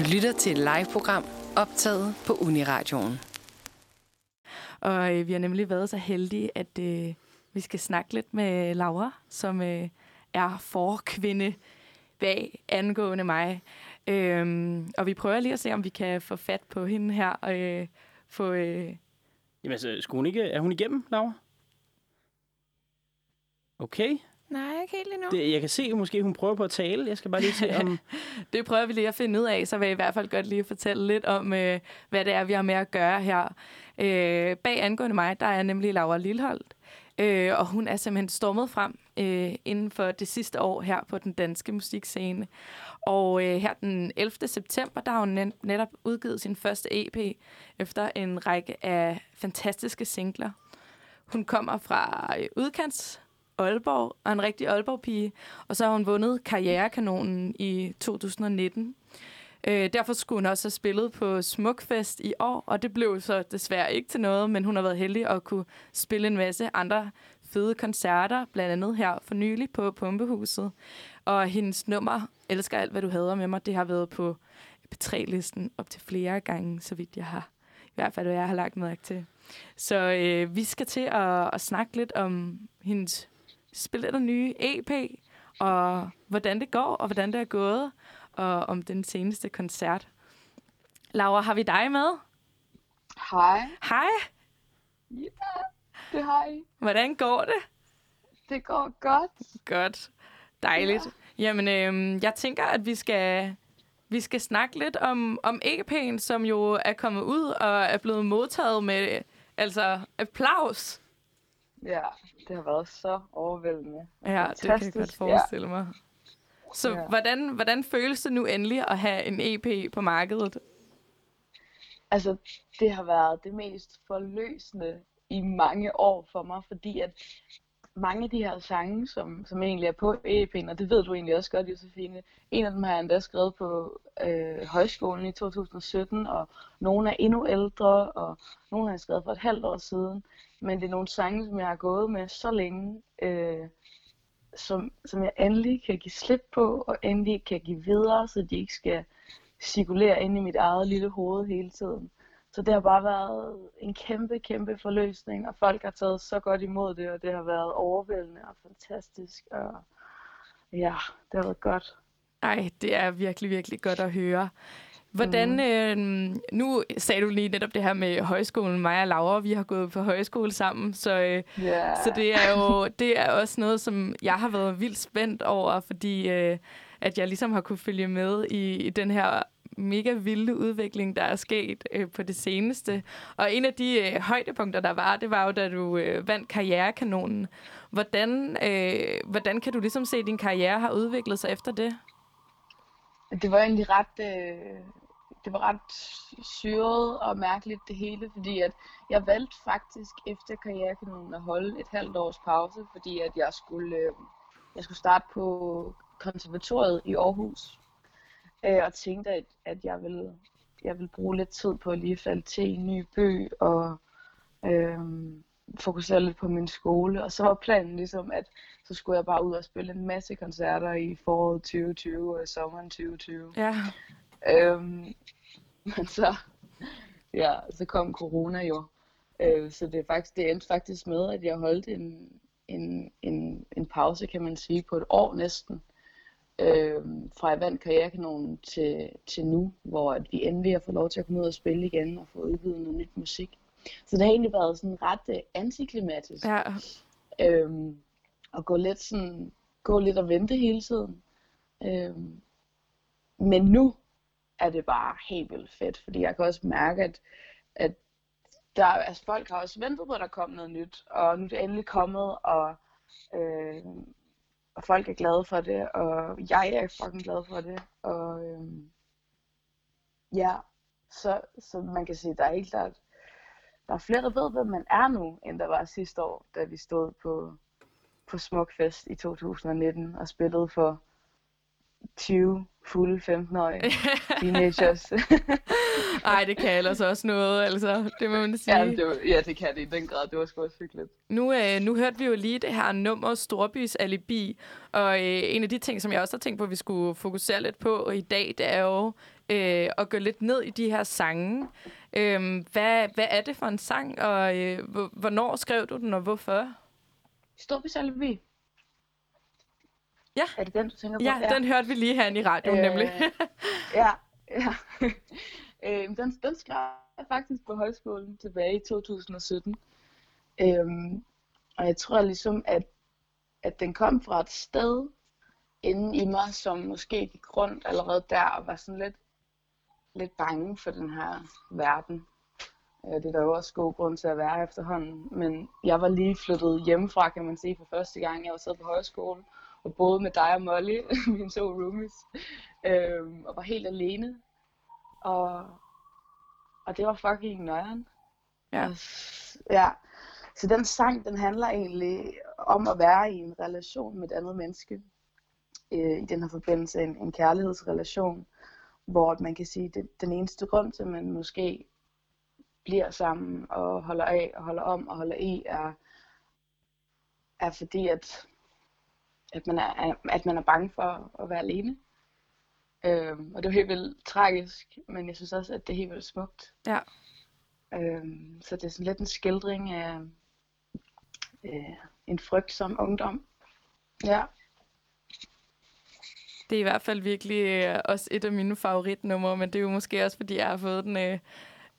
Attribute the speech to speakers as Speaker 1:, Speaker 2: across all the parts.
Speaker 1: Du lytter til et live-program optaget på Uniradioen.
Speaker 2: Og øh, vi har nemlig været så heldige, at øh, vi skal snakke lidt med Laura, som øh, er forkvinde bag angående mig. Øhm, og vi prøver lige at se, om vi kan få fat på hende her og øh, få... Øh...
Speaker 3: Jamen altså, skulle hun ikke, er hun igennem, Laura? Okay.
Speaker 2: Nej, ikke helt endnu.
Speaker 3: Det, jeg kan se, at måske hun prøver på at tale. Jeg skal bare lige se om...
Speaker 2: det prøver vi lige at finde ud af, så vil jeg i hvert fald godt lige fortælle lidt om, øh, hvad det er, vi har med at gøre her. Øh, bag angående mig, der er nemlig Laura Lilholdt, øh, og hun er simpelthen stormet frem øh, inden for det sidste år her på den danske musikscene. Og øh, her den 11. september, der har hun netop udgivet sin første EP efter en række af fantastiske singler. Hun kommer fra øh, udkants Aalborg, og en rigtig Aalborg-pige. Og så har hun vundet Karrierekanonen i 2019. Øh, derfor skulle hun også have spillet på Smukfest i år, og det blev så desværre ikke til noget, men hun har været heldig at kunne spille en masse andre fede koncerter, blandt andet her for nylig på Pumpehuset. Og hendes nummer, Elsker alt, hvad du hader med mig, det har været på P3-listen op til flere gange, så vidt jeg har. I hvert fald, hvad jeg har lagt mærke til. Så øh, vi skal til at, at snakke lidt om hendes spille den nye EP, og hvordan det går, og hvordan det er gået, og om den seneste koncert. Laura, har vi dig med?
Speaker 4: Hej.
Speaker 2: Hej.
Speaker 4: Ja, det har I.
Speaker 2: Hvordan går det?
Speaker 4: Det går godt.
Speaker 2: Godt. Dejligt. Ja. Jamen, øh, jeg tænker, at vi skal, vi skal snakke lidt om, om EP'en, som jo er kommet ud og er blevet modtaget med altså applaus.
Speaker 4: Ja, det har været så overvældende.
Speaker 2: Ja, det kan jeg godt forestille ja. mig. Så ja. hvordan, hvordan føles det nu endelig at have en EP på markedet?
Speaker 4: Altså, det har været det mest forløsende i mange år for mig, fordi at mange af de her sange, som, som egentlig er på EP'en, og det ved du egentlig også godt, Josefine, en af dem har jeg endda skrevet på øh, højskolen i 2017, og nogle er endnu ældre, og nogle har jeg skrevet for et halvt år siden. Men det er nogle sange, som jeg har gået med så længe, øh, som, som jeg endelig kan give slip på, og endelig kan give videre, så de ikke skal cirkulere ind i mit eget lille hoved hele tiden. Så det har bare været en kæmpe, kæmpe forløsning, og folk har taget så godt imod det, og det har været overvældende og fantastisk, og ja, det har været godt.
Speaker 2: Ej, det er virkelig, virkelig godt at høre. Hvordan, mm. øh, nu sagde du lige netop det her med højskolen. Mig og Laura, vi har gået på højskole sammen, så, øh, yeah. så det er jo det er også noget, som jeg har været vildt spændt over, fordi øh, at jeg ligesom har kunne følge med i, i den her mega vilde udvikling, der er sket øh, på det seneste. Og en af de øh, højdepunkter, der var, det var jo, da du øh, vandt karrierekanonen. Hvordan, øh, hvordan kan du ligesom se, at din karriere har udviklet sig efter det?
Speaker 4: Det var egentlig ret, øh, det var ret syret og mærkeligt det hele, fordi at jeg valgte faktisk efter karrierekanonen at holde et halvt års pause, fordi at jeg skulle, øh, jeg skulle starte på konservatoriet i Aarhus, øh, og tænkte, at, at jeg ville, jeg ville bruge lidt tid på at lige falde til en ny by og øh, fokusere lidt på min skole. Og så var planen ligesom, at så skulle jeg bare ud og spille en masse koncerter i foråret 2020 og sommeren 2020.
Speaker 2: Ja.
Speaker 4: Øhm, men så, ja, så kom corona jo. Øh, så det, er faktisk, det endte faktisk med, at jeg holdt en, en, en, en pause, kan man sige, på et år næsten. Øh, fra jeg vandt karrierekanonen til, til nu, hvor at vi endelig har fået lov til at komme ud og spille igen og få udgivet noget nyt musik. Så det har egentlig været sådan ret uh, antiklimatisk.
Speaker 2: Ja.
Speaker 4: Øhm, og gå lidt sådan, gå lidt og vente hele tiden. Øhm, men nu er det bare helt vildt fedt, fordi jeg kan også mærke, at, at der, altså folk har også ventet på, at der kom noget nyt, og nu er det endelig kommet, og, øh, og folk er glade for det, og jeg er fucking glad for det, og øhm, ja, så, så man kan sige, der er helt klart, der er flere, der ved, hvem man er nu, end der var sidste år, da vi stod på, på Smukfest i 2019 og spillede for 20 fulde 15-årige teenagers.
Speaker 2: Ej, det kan ellers også noget, altså. Det må man sige.
Speaker 4: ja, det var, ja, det kan det i den grad. Det var sgu også hyggeligt.
Speaker 2: Nu, øh, nu hørte vi jo lige det her nummer Storbys Alibi, og øh, en af de ting, som jeg også har tænkt på, at vi skulle fokusere lidt på i dag, det er jo øh, at gå lidt ned i de her sange. Øh, hvad, hvad er det for en sang, og øh, hvornår skrev du den, og hvorfor?
Speaker 4: Storbys Alibi.
Speaker 2: Ja.
Speaker 4: Er det den, du tænker på?
Speaker 2: Ja, ja. den hørte vi lige herinde i radioen, øh, nemlig.
Speaker 4: ja, ja. øh, den, den skrev jeg faktisk på højskolen tilbage i 2017. Øhm, og jeg tror ligesom, at, at den kom fra et sted inde i mig, som måske gik rundt allerede der og var sådan lidt, lidt bange for den her verden. Øh, det er der jo også god grund til at være efterhånden. Men jeg var lige flyttet hjemmefra, kan man sige, for første gang. Jeg var siddet på højskole og boede med dig og Molly, mine to roomies, øhm, og var helt alene. Og, og det var fucking nøjeren.
Speaker 2: Ja.
Speaker 4: Og, ja. Så den sang, den handler egentlig om at være i en relation med et andet menneske. Øh, I den her forbindelse en, en kærlighedsrelation, hvor man kan sige, at den eneste grund til, man måske bliver sammen og holder af og holder om og holder i, er, er fordi, at at man er, at man er bange for at være alene. Øhm, og det er helt vildt tragisk, men jeg synes også, at det er helt vildt smukt.
Speaker 2: Ja.
Speaker 4: Øhm, så det er sådan lidt en skildring af øh, en frygtsom ungdom. Ja.
Speaker 2: Det er i hvert fald virkelig øh, også et af mine favoritnumre, men det er jo måske også, fordi jeg har fået den øh,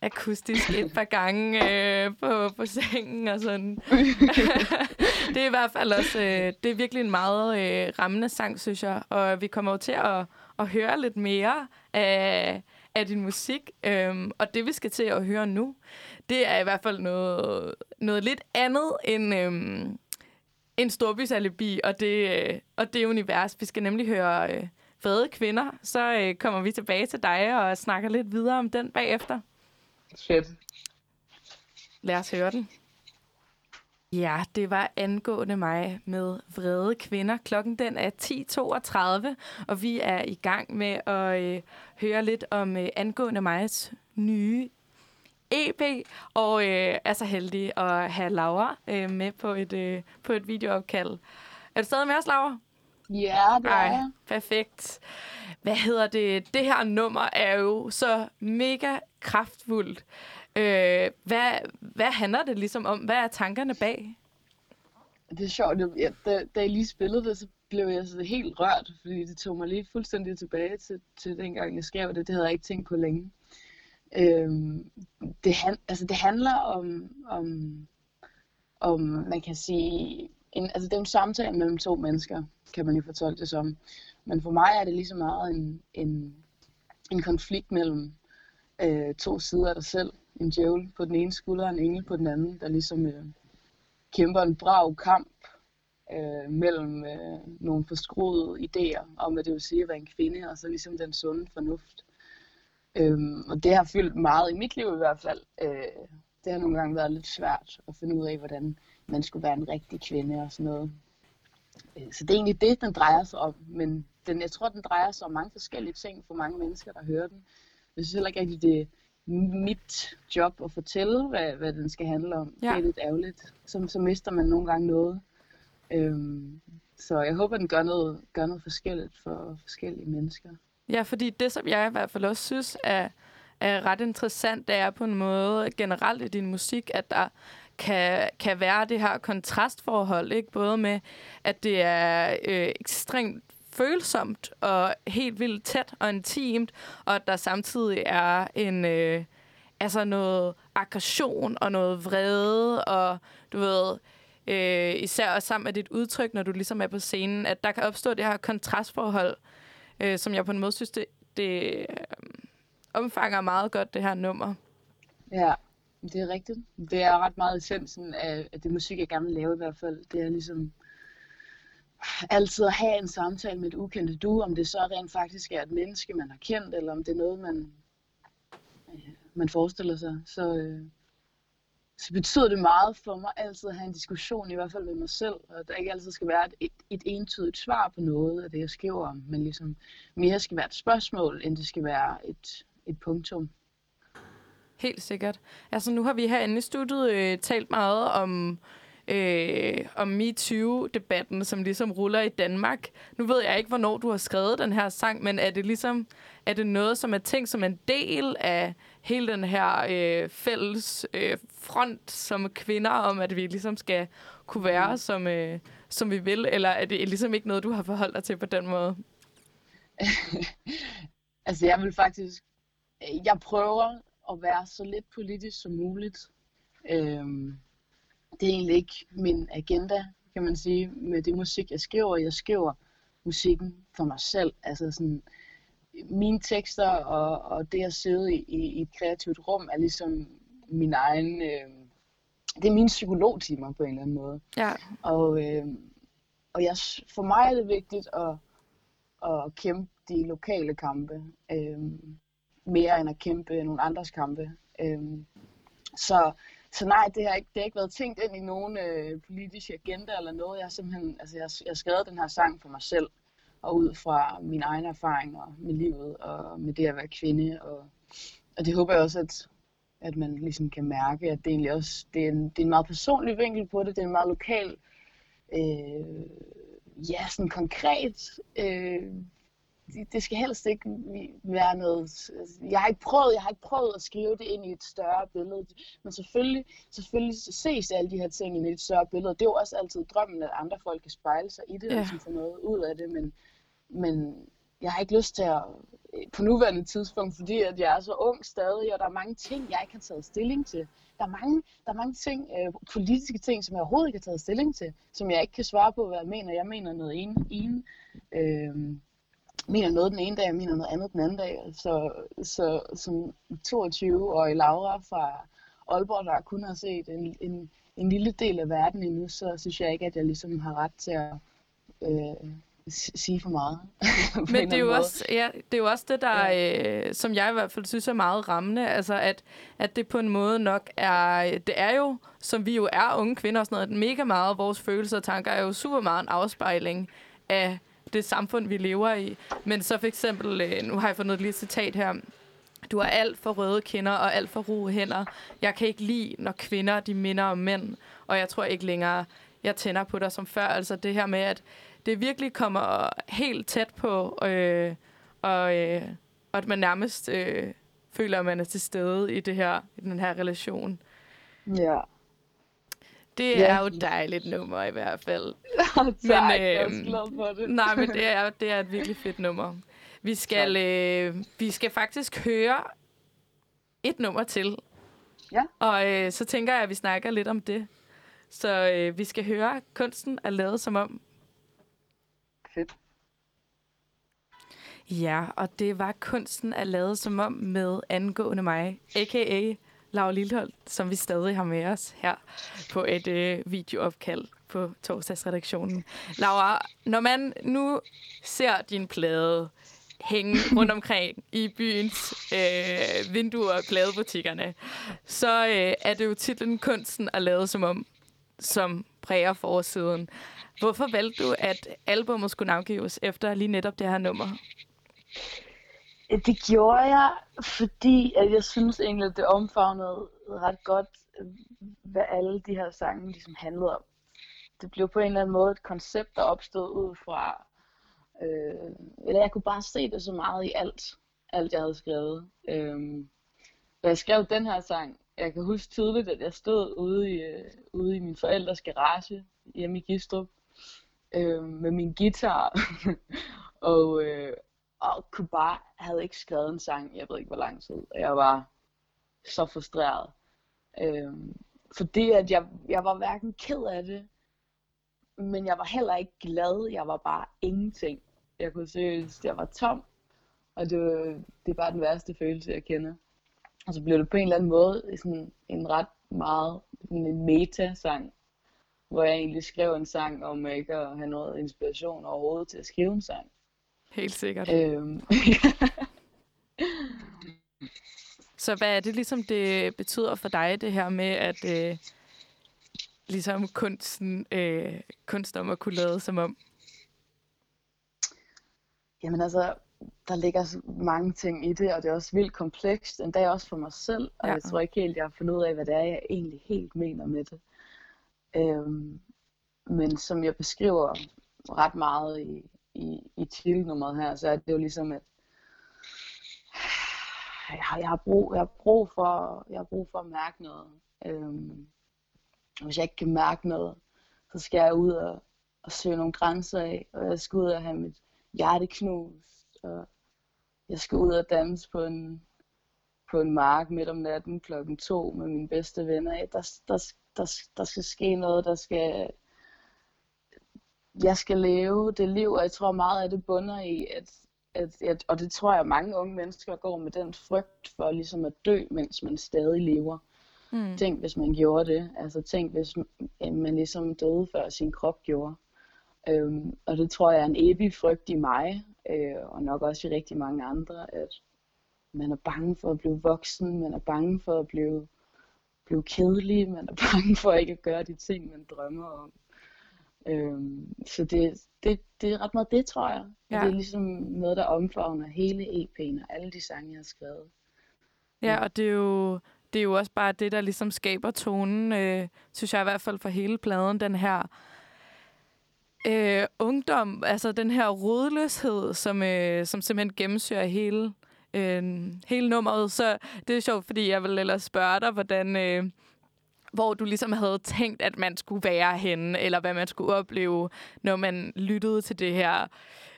Speaker 2: akustisk et par gange øh, på, på sengen og sådan. det er i hvert fald også, øh, det er virkelig en meget øh, rammende sang, synes jeg. Og vi kommer jo til at, at høre lidt mere af, af din musik. Øhm, og det, vi skal til at høre nu, det er i hvert fald noget, noget lidt andet end, øhm, end Storbys Alibi og det, øh, og det univers. Vi skal nemlig høre øh, Vrede Kvinder. Så øh, kommer vi tilbage til dig og snakker lidt videre om den bagefter.
Speaker 4: Fedt.
Speaker 2: Lad os høre den. Ja, det var angående mig med vrede kvinder. Klokken den er 10.32, og vi er i gang med at øh, høre lidt om øh, angående migs nye EP, og øh, er så heldig at have Laura øh, med på et, øh, på et videoopkald. Er du stadig med os, Laura?
Speaker 4: Ja, det er
Speaker 2: Ej, perfekt. Hvad hedder det? Det her nummer er jo så mega kraftfuldt. Øh, hvad, hvad handler det ligesom om? Hvad er tankerne bag?
Speaker 4: Det er sjovt. Det- Ja, da, da jeg lige spillede det, så blev jeg så helt rørt, fordi det tog mig lige fuldstændig tilbage til, til dengang, jeg skrev det. Det havde jeg ikke tænkt på længe. Øhm, det, han, altså, det handler om, om, om, man kan sige, en, altså det er en samtale mellem to mennesker, kan man jo fortolke det som. Men for mig er det lige så meget en, en, en konflikt mellem øh, to sider af dig selv. En djævel på den ene skulder, og en engel på den anden, der ligesom øh, kæmper en brav kamp øh, mellem øh, nogle forskruede idéer om, hvad det vil sige at være en kvinde, og så ligesom den sunde fornuft. Øhm, og det har fyldt meget i mit liv i hvert fald. Øh, det har nogle gange været lidt svært at finde ud af, hvordan man skulle være en rigtig kvinde og sådan noget. Øh, så det er egentlig det, den drejer sig om. Men den, jeg tror, den drejer sig om mange forskellige ting for mange mennesker, der hører den. Jeg synes heller ikke rigtig, det mit job at fortælle, hvad, hvad den skal handle om.
Speaker 2: Ja.
Speaker 4: Det er lidt ærgerligt. Så, så mister man nogle gange noget. Øhm, så jeg håber, den gør noget, gør noget forskelligt for forskellige mennesker.
Speaker 2: Ja, fordi det, som jeg i hvert fald også synes er, er ret interessant, det er på en måde generelt i din musik, at der kan, kan være det her kontrastforhold, ikke? både med, at det er øh, ekstremt følsomt og helt vildt tæt og intimt, og at der samtidig er en øh, altså noget aggression og noget vrede, og du ved, øh, især også sammen med dit udtryk, når du ligesom er på scenen, at der kan opstå det her kontrastforhold, øh, som jeg på en måde synes, det, det øh, omfanger meget godt, det her nummer.
Speaker 4: Ja, det er rigtigt. Det er ret meget essensen af, af det musik, jeg gerne vil lave i hvert fald. Det er ligesom altid at have en samtale med et ukendt du, om det så rent faktisk er et menneske, man har kendt, eller om det er noget, man, øh, man forestiller sig. Så, øh, så betyder det meget for mig altid at have en diskussion, i hvert fald med mig selv, og der ikke altid skal være et, et, et entydigt svar på noget af det, jeg skriver om, men ligesom mere skal være et spørgsmål, end det skal være et, et punktum.
Speaker 2: Helt sikkert. Altså nu har vi herinde i studiet øh, talt meget om øh, om MeToo-debatten, som ligesom ruller i Danmark. Nu ved jeg ikke, hvornår du har skrevet den her sang, men er det ligesom er det noget, som er tænkt som en del af hele den her øh, fælles øh, front som kvinder, om at vi ligesom skal kunne være, mm. som, øh, som vi vil, eller er det ligesom ikke noget, du har forholdt dig til på den måde?
Speaker 4: altså, jeg vil faktisk... Jeg prøver at være så lidt politisk som muligt. Øhm, det er egentlig ikke min agenda, kan man sige, med det musik, jeg skriver. Jeg skriver musikken for mig selv. Altså sådan, mine tekster og, og det at sidde i, i et kreativt rum er ligesom min egen... Øh, det er mine psykologtimer på en eller anden måde.
Speaker 2: Ja.
Speaker 4: Og, øh, og jeg, for mig er det vigtigt at, at kæmpe de lokale kampe, øh, mere end at kæmpe nogle andres kampe. Øh, så så nej, det har ikke, det har ikke været tænkt ind i nogen øh, politisk agenda eller noget. Jeg har simpelthen, altså jeg, jeg har skrevet den her sang for mig selv, og ud fra mine egne erfaringer med livet, og med det at være kvinde, og, og det håber jeg også, at, at man ligesom kan mærke, at det egentlig også, det er en, det er en meget personlig vinkel på det, det er en meget lokal, øh, ja, sådan konkret øh, det skal helst ikke være noget... Jeg har ikke prøvet, jeg har ikke prøvet at skrive det ind i et større billede. Men selvfølgelig, selvfølgelig ses alle de her ting i et større billede. Det er jo også altid drømmen, at andre folk kan spejle sig i det, ja. og ligesom få noget ud af det. Men, men jeg har ikke lyst til at på nuværende tidspunkt, fordi at jeg er så ung stadig, og der er mange ting, jeg ikke har taget stilling til. Der er mange, der er mange ting, øh, politiske ting, som jeg overhovedet ikke har taget stilling til, som jeg ikke kan svare på, hvad jeg mener. Jeg mener noget ene. ene øh, mener noget den ene dag, og mener noget andet den anden dag. Så, så som 22-årig Laura fra Aalborg, der kun har set en, en, en lille del af verden endnu, så synes jeg ikke, at jeg ligesom har ret til at øh, sige for meget.
Speaker 2: Men det er, jo også, ja, det er jo også det, der, ja. øh, som jeg i hvert fald synes er meget rammende, altså at, at det på en måde nok er, det er jo, som vi jo er unge kvinder og sådan noget, mega meget vores følelser og tanker er jo super meget en afspejling af det samfund, vi lever i. Men så for eksempel, øh, nu har jeg fundet et lille citat her. Du har alt for røde kinder og alt for ro hænder. Jeg kan ikke lide, når kvinder de minder om mænd. Og jeg tror ikke længere, jeg tænder på dig som før. Altså det her med, at det virkelig kommer helt tæt på, øh, og, øh, og at man nærmest øh, føler, at man er til stede i, det her, i den her relation.
Speaker 4: Ja.
Speaker 2: Det ja. er jo et dejligt nummer i hvert fald.
Speaker 4: tak, men, øh, jeg er øhm, glad for det.
Speaker 2: nej, men det er, det er et virkelig fedt nummer. Vi skal, øh, vi skal faktisk høre et nummer til.
Speaker 4: Ja.
Speaker 2: Og øh, så tænker jeg, at vi snakker lidt om det. Så øh, vi skal høre, kunsten er lavet som om.
Speaker 4: Fedt.
Speaker 2: Ja, og det var kunsten er lavet som om med angående mig, a.k.a. Laura Lillehold, som vi stadig har med os her på et øh, videoopkald på torsdagsredaktionen. Laura, når man nu ser din plade hænge rundt omkring i byens øh, vinduer og pladebutikkerne, så øh, er det jo titlen Kunsten er lavet som om, som præger forsiden. Hvorfor valgte du, at albumet skulle navgives efter lige netop det her nummer?
Speaker 4: Det gjorde jeg, fordi at jeg synes egentlig, at det omfavnede ret godt, hvad alle de her sange ligesom handlede om. Det blev på en eller anden måde et koncept, der opstod ud fra, øh, eller jeg kunne bare se det så meget i alt, alt jeg havde skrevet. Øh, da jeg skrev den her sang, jeg kan huske tydeligt, at jeg stod ude i, øh, ude i min forældres garage hjemme i Gistrup øh, med min guitar og, øh, og kunne bare, havde ikke skrevet en sang, jeg ved ikke hvor lang tid, og jeg var så frustreret. Øhm, fordi at jeg, jeg var hverken ked af det, men jeg var heller ikke glad, jeg var bare ingenting. Jeg kunne seriøst, jeg var tom, og det, det er bare den værste følelse, jeg kender. Og så blev det på en eller anden måde sådan en ret meget en meta-sang, hvor jeg egentlig skrev en sang om ikke at have noget inspiration overhovedet til at skrive en sang.
Speaker 2: Helt sikkert.
Speaker 4: Øhm,
Speaker 2: Så hvad er det ligesom, det betyder for dig, det her med, at øh, ligesom kunsten, øh, kunst om at kunne lade som om?
Speaker 4: Jamen altså, der ligger så mange ting i det, og det er også vildt komplekst, endda også for mig selv, og
Speaker 2: ja.
Speaker 4: jeg tror ikke helt, jeg har fundet ud af, hvad det er, jeg egentlig helt mener med det. Øhm, men som jeg beskriver ret meget i, i, i titelnummeret her, så er det jo ligesom, at jeg har, jeg har, brug, jeg har, brug, for, jeg har brug for at mærke noget. Øhm, hvis jeg ikke kan mærke noget, så skal jeg ud og, og søge nogle grænser af, og jeg skal ud og have mit hjerte knust, og jeg skal ud og danse på en, på en mark midt om natten klokken to med mine bedste venner. Der, der, der, der skal ske noget, der skal... Jeg skal leve det liv, og jeg tror meget af det bunder i, at, at, at og det tror jeg mange unge mennesker går med den frygt for ligesom at dø, mens man stadig lever.
Speaker 2: Mm.
Speaker 4: Tænk, hvis man gjorde det. Altså tænk, hvis man, ligesom døde før sin krop gjorde. Øhm, og det tror jeg er en evig frygt i mig, øh, og nok også i rigtig mange andre, at man er bange for at blive voksen, man er bange for at blive, blive kedelig, man er bange for ikke at gøre de ting, man drømmer om. Øhm, så det, det, det er ret meget det, tror jeg.
Speaker 2: Ja.
Speaker 4: Det er ligesom noget, der omfavner hele EP'en og alle de sange, jeg har skrevet.
Speaker 2: Ja, og det er jo, det er jo også bare det, der ligesom skaber tonen, øh, synes jeg i hvert fald for hele pladen, den her øh, ungdom, altså den her rodløshed, som, øh, som simpelthen gennemsyrer hele, øh, hele nummeret. Så det er sjovt, fordi jeg vil ellers spørge dig, hvordan... Øh, hvor du ligesom havde tænkt, at man skulle være henne, eller hvad man skulle opleve, når man lyttede til det her,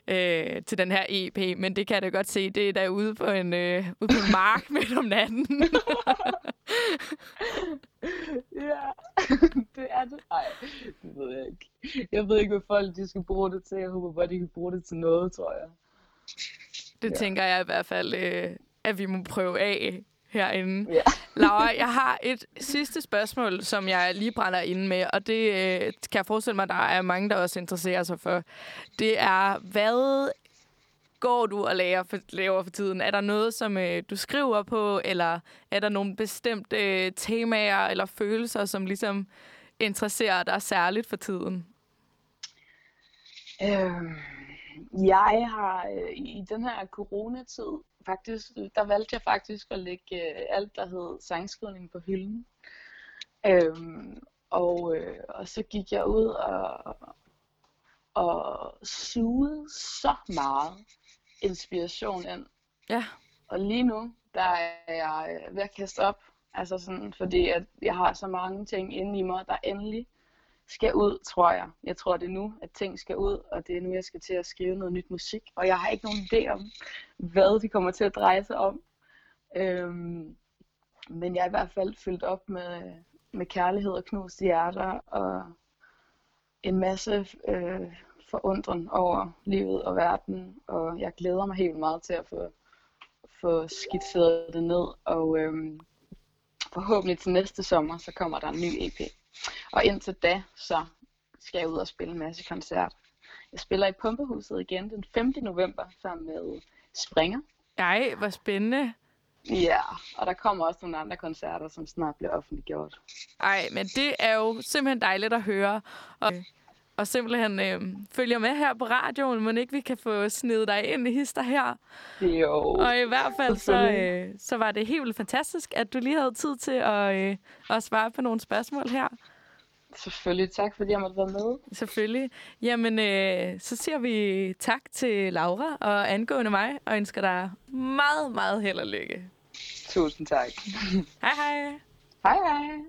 Speaker 2: øh, til den her EP. Men det kan jeg da godt se, det er der ude på en, øh, ude på en mark midt om natten.
Speaker 4: Ja, det er det. Nej, det ved jeg ikke. Jeg ved ikke, hvad folk de skal bruge det til. Jeg håber bare, de kan bruge det til noget, tror jeg.
Speaker 2: Det
Speaker 4: Ja.
Speaker 2: tænker jeg i hvert fald, øh, at vi må prøve af herinde.
Speaker 4: Ja.
Speaker 2: Laura, jeg har et sidste spørgsmål, som jeg lige brænder ind med, og det øh, kan jeg forestille mig, der er mange, der også interesserer sig for. Det er, hvad går du og laver for, laver for tiden? Er der noget, som øh, du skriver på, eller er der nogle bestemte øh, temaer eller følelser, som ligesom interesserer dig særligt for tiden?
Speaker 4: Øhm, jeg har øh, i den her coronatid faktisk, der valgte jeg faktisk at lægge øh, alt, der hed sangskrivning på hylden. Øhm, og, øh, og så gik jeg ud og, og sugede så meget inspiration ind.
Speaker 2: Ja,
Speaker 4: Og lige nu, der er jeg øh, ved at kaste op. Altså sådan, fordi at jeg har så mange ting inde i mig, der endelig skal ud, tror jeg. Jeg tror, det er nu, at ting skal ud, og det er nu, jeg skal til at skrive noget nyt musik. Og jeg har ikke nogen idé om, hvad det kommer til at dreje sig om. Øhm, men jeg er i hvert fald fyldt op med, med kærlighed og knuste hjerter, og en masse øh, forundren over livet og verden. Og jeg glæder mig helt meget til at få få skitseret det ned, og øhm, forhåbentlig til næste sommer, så kommer der en ny EP. Og indtil da, så skal jeg ud og spille en masse koncerter. Jeg spiller i Pumpehuset igen den 5. november sammen med Springer.
Speaker 2: ej, hvor spændende.
Speaker 4: Ja, og der kommer også nogle andre koncerter, som snart bliver offentliggjort.
Speaker 2: Ej, men det er jo simpelthen dejligt at høre. Og, og simpelthen øh, følger med her på radioen, men ikke vi kan få snedet dig ind i hister her.
Speaker 4: Jo,
Speaker 2: Og i hvert fald så, øh, så var det helt vildt fantastisk, at du lige havde tid til at, øh, at svare på nogle spørgsmål her.
Speaker 4: selvfølgelig. Tak fordi jeg måtte være med.
Speaker 2: Selvfølgelig. Jamen, øh, så siger vi tak til Laura og angående mig, og ønsker dig meget, meget held og lykke.
Speaker 4: Tusind tak.
Speaker 2: Hej hej!
Speaker 4: Hej hej.